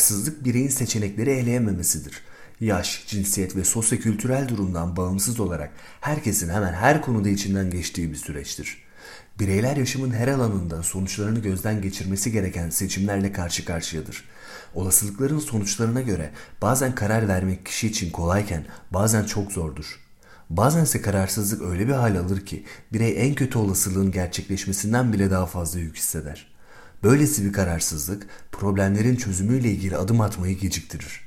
Kararsızlık bireyin seçenekleri eleyememesidir. Yaş, cinsiyet ve sosyokültürel durumdan bağımsız olarak herkesin hemen her konuda içinden geçtiği bir süreçtir. Bireyler yaşamın her alanında sonuçlarını gözden geçirmesi gereken seçimlerle karşı karşıyadır. Olasılıkların sonuçlarına göre bazen karar vermek kişi için kolayken bazen çok zordur. Bazense kararsızlık öyle bir hal alır ki birey en kötü olasılığın gerçekleşmesinden bile daha fazla yük hisseder. Böylesi bir kararsızlık problemlerin çözümüyle ilgili adım atmayı geciktirir.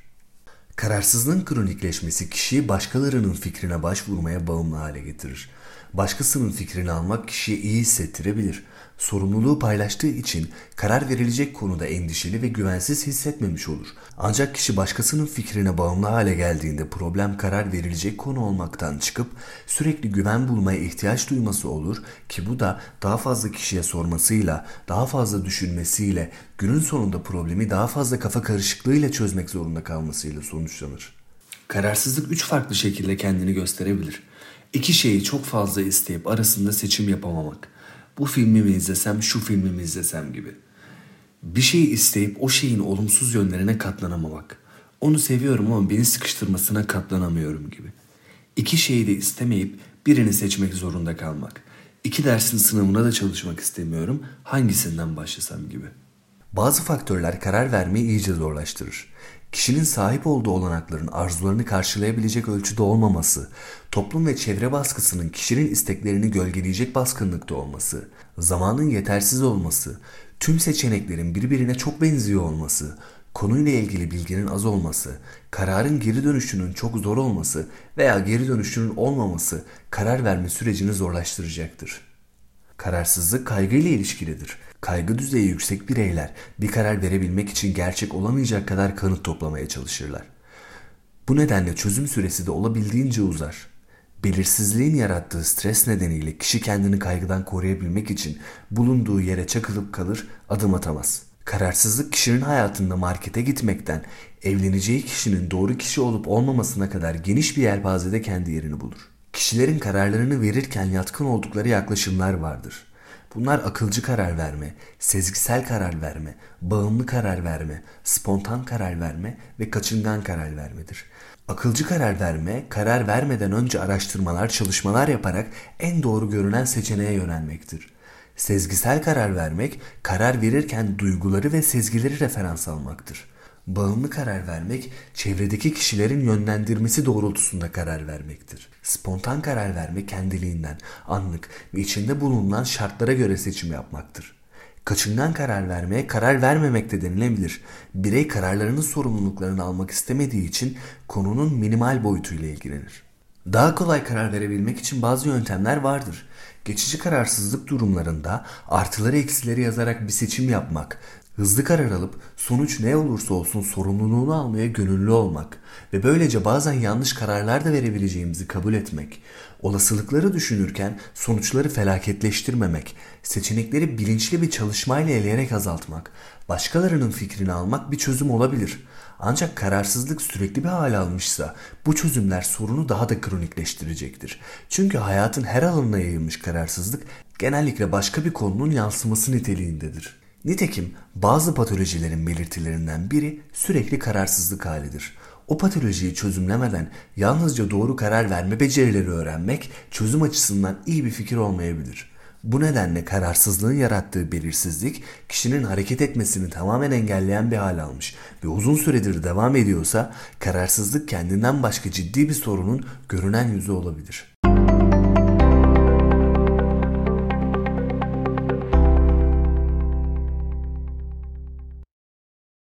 Kararsızlığın kronikleşmesi kişiyi başkalarının fikrine başvurmaya bağımlı hale getirir. Başkasının fikrini almak kişiye iyi hissettirebilir sorumluluğu paylaştığı için karar verilecek konuda endişeli ve güvensiz hissetmemiş olur. Ancak kişi başkasının fikrine bağımlı hale geldiğinde problem karar verilecek konu olmaktan çıkıp sürekli güven bulmaya ihtiyaç duyması olur ki bu da daha fazla kişiye sormasıyla, daha fazla düşünmesiyle, günün sonunda problemi daha fazla kafa karışıklığıyla çözmek zorunda kalmasıyla sonuçlanır. Kararsızlık üç farklı şekilde kendini gösterebilir. İki şeyi çok fazla isteyip arasında seçim yapamamak bu filmi mi izlesem, şu filmi mi izlesem gibi. Bir şeyi isteyip o şeyin olumsuz yönlerine katlanamamak. Onu seviyorum ama beni sıkıştırmasına katlanamıyorum gibi. İki şeyi de istemeyip birini seçmek zorunda kalmak. İki dersin sınavına da çalışmak istemiyorum. Hangisinden başlasam gibi. Bazı faktörler karar vermeyi iyice zorlaştırır kişinin sahip olduğu olanakların arzularını karşılayabilecek ölçüde olmaması, toplum ve çevre baskısının kişinin isteklerini gölgeleyecek baskınlıkta olması, zamanın yetersiz olması, tüm seçeneklerin birbirine çok benziyor olması, konuyla ilgili bilginin az olması, kararın geri dönüşünün çok zor olması veya geri dönüşünün olmaması karar verme sürecini zorlaştıracaktır. Kararsızlık kaygıyla ilişkilidir kaygı düzeyi yüksek bireyler bir karar verebilmek için gerçek olamayacak kadar kanıt toplamaya çalışırlar. Bu nedenle çözüm süresi de olabildiğince uzar. Belirsizliğin yarattığı stres nedeniyle kişi kendini kaygıdan koruyabilmek için bulunduğu yere çakılıp kalır, adım atamaz. Kararsızlık kişinin hayatında markete gitmekten evleneceği kişinin doğru kişi olup olmamasına kadar geniş bir yelpazede kendi yerini bulur. Kişilerin kararlarını verirken yatkın oldukları yaklaşımlar vardır. Bunlar akılcı karar verme, sezgisel karar verme, bağımlı karar verme, spontan karar verme ve kaçıngan karar vermedir. Akılcı karar verme, karar vermeden önce araştırmalar, çalışmalar yaparak en doğru görünen seçeneğe yönelmektir. Sezgisel karar vermek, karar verirken duyguları ve sezgileri referans almaktır. Bağımlı karar vermek, çevredeki kişilerin yönlendirmesi doğrultusunda karar vermektir. Spontan karar vermek kendiliğinden, anlık ve içinde bulunan şartlara göre seçim yapmaktır. Kaçıngan karar vermeye karar vermemek de denilebilir. Birey kararlarının sorumluluklarını almak istemediği için konunun minimal boyutuyla ilgilenir. Daha kolay karar verebilmek için bazı yöntemler vardır. Geçici kararsızlık durumlarında artıları eksileri yazarak bir seçim yapmak, Hızlı karar alıp sonuç ne olursa olsun sorumluluğunu almaya gönüllü olmak ve böylece bazen yanlış kararlar da verebileceğimizi kabul etmek, olasılıkları düşünürken sonuçları felaketleştirmemek, seçenekleri bilinçli bir çalışmayla eleyerek azaltmak, başkalarının fikrini almak bir çözüm olabilir. Ancak kararsızlık sürekli bir hal almışsa bu çözümler sorunu daha da kronikleştirecektir. Çünkü hayatın her alanına yayılmış kararsızlık genellikle başka bir konunun yansıması niteliğindedir. Nitekim bazı patolojilerin belirtilerinden biri sürekli kararsızlık halidir. O patolojiyi çözümlemeden yalnızca doğru karar verme becerileri öğrenmek çözüm açısından iyi bir fikir olmayabilir. Bu nedenle kararsızlığın yarattığı belirsizlik kişinin hareket etmesini tamamen engelleyen bir hal almış ve uzun süredir devam ediyorsa kararsızlık kendinden başka ciddi bir sorunun görünen yüzü olabilir.''